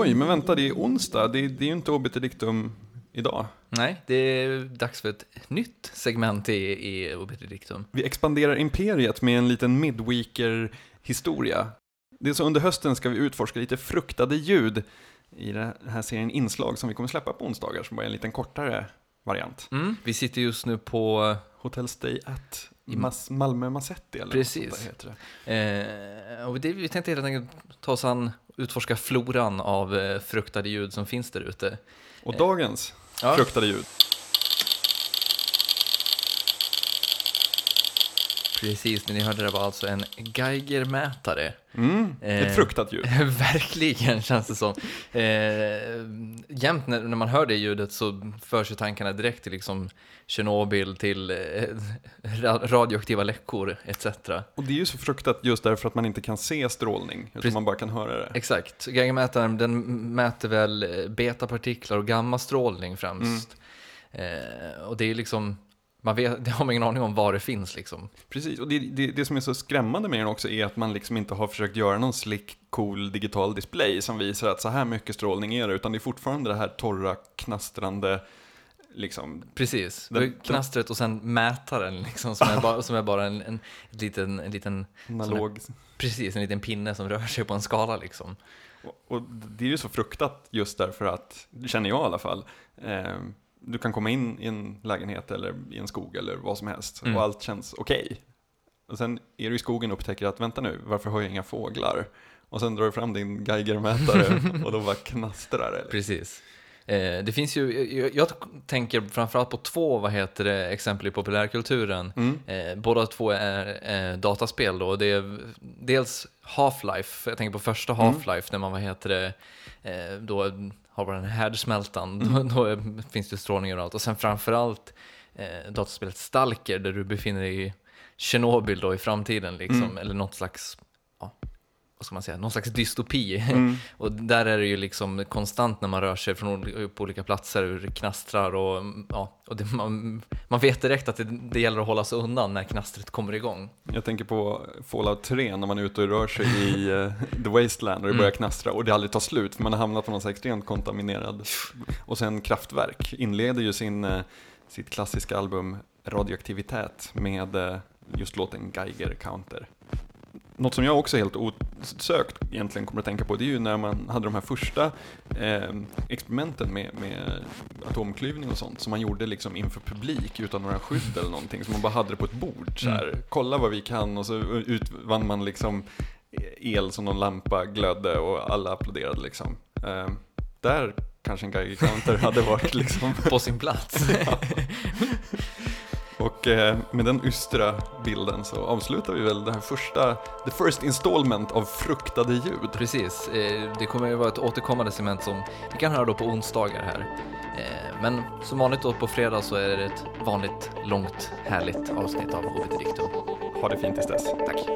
Oj, men vänta, det är onsdag. Det, det är ju inte obiterdictum idag. Nej, det är dags för ett nytt segment i, i obiterdictum. Vi expanderar imperiet med en liten midweeker-historia. Det är så under hösten ska vi utforska lite fruktade ljud i den här serien inslag som vi kommer släppa på onsdagar, som bara är en liten kortare variant. Mm, vi sitter just nu på Hotel Stay At i Mas Malmö Massetti eller Precis. något sånt där heter det. Eh, och det, vi tänkte helt enkelt ta oss an, utforska floran av eh, fruktade ljud som finns där ute. Och dagens Ja. fruktade ljud. Precis, det ni hörde det var alltså en Geigermätare. Mm, Eh, ett fruktat ljud. Verkligen känns det som. Eh, jämt när, när man hör det ljudet så förs ju tankarna direkt till liksom Tjernobyl, till eh, ra- radioaktiva läckor etc. Och det är ju så fruktat just därför att man inte kan se strålning, utan Precis. man bara kan höra det. Exakt, Geigermätaren den mäter väl betapartiklar och gammastrålning främst. Eh, och det är liksom, man vet, det har man ingen aning om var det finns liksom. Precis, och det, det, det som är så skrämmande med den också är att man liksom inte har försökt göra någon slick, cool digital display som visar att så här mycket strålning är det, utan det är fortfarande det här torra, knastrande, liksom, Precis, Den- det är knastret och sen mätaren liksom, som, är bara, som är bara en, en, liten, en liten, analog. precis, en liten pinne som rör sig på en skala liksom. Och, och det är ju så fruktat just därför att, känner jag i alla fall, eh, du kan komma in i en lägenhet eller i en skog eller vad som helst Mm. och allt känns okej. Och sen är du i skogen och upptäcker att vänta nu, varför har jag inga fåglar? Och sen drar du fram din Geigermätare och då bara knastrar det. Precis. Eh, det finns ju, jag, jag tänker framförallt på två, vad heter det, exempel i populärkulturen. Mm. Eh, båda två är eh, dataspel då. Det är dels Half-Life, jag tänker på första Mm. Half-Life när man, vad heter det, då har man den härdsmältan, då, då är- finns det strålning överallt. Och sen framförallt eh, dataspelet Stalker där du befinner dig i Tjernobyl då i framtiden liksom, Mm. eller något slags, vad ska man säga, någon slags dystopi. Mm. Och där är det ju liksom konstant när man rör sig från på olika platser, hur det knastrar och, ja, och det, man, man vet direkt att det, det gäller att hålla sig undan när knastret kommer igång. Jag tänker på Fallout 3 när man är ute och rör sig i eh, The Wasteland och det Mm. börjar knastra och det aldrig tar slut för man har hamnat på någon så extremt kontaminerad. Och sen Kraftwerk inleder ju sin, eh, sitt klassiska album Radioaktivitet med eh, just låten Geiger Counter. Något som jag också helt osökt egentligen kommer att tänka på det är ju när man hade de här första eh, experimenten med, med atomklyvning och sånt som man gjorde liksom inför publik utan några skydd eller någonting. Så man bara hade det på ett bord så här. Kolla vad vi kan och så utvann man liksom el som någon lampa glödde och alla applåderade liksom. Eh, där kanske en Geiger Counter hade varit liksom På sin plats. och eh, med den ystra bilden så avslutar vi väl det här första, the first installment av fruktade ljud. Precis, eh, det kommer ju vara ett återkommande segment som vi kan höra då på onsdagar här. Eh, Men som vanligt då på fredag så är det ett vanligt, långt, härligt avsnitt av Obit Dictum. Ha det fint tills dess. Tack!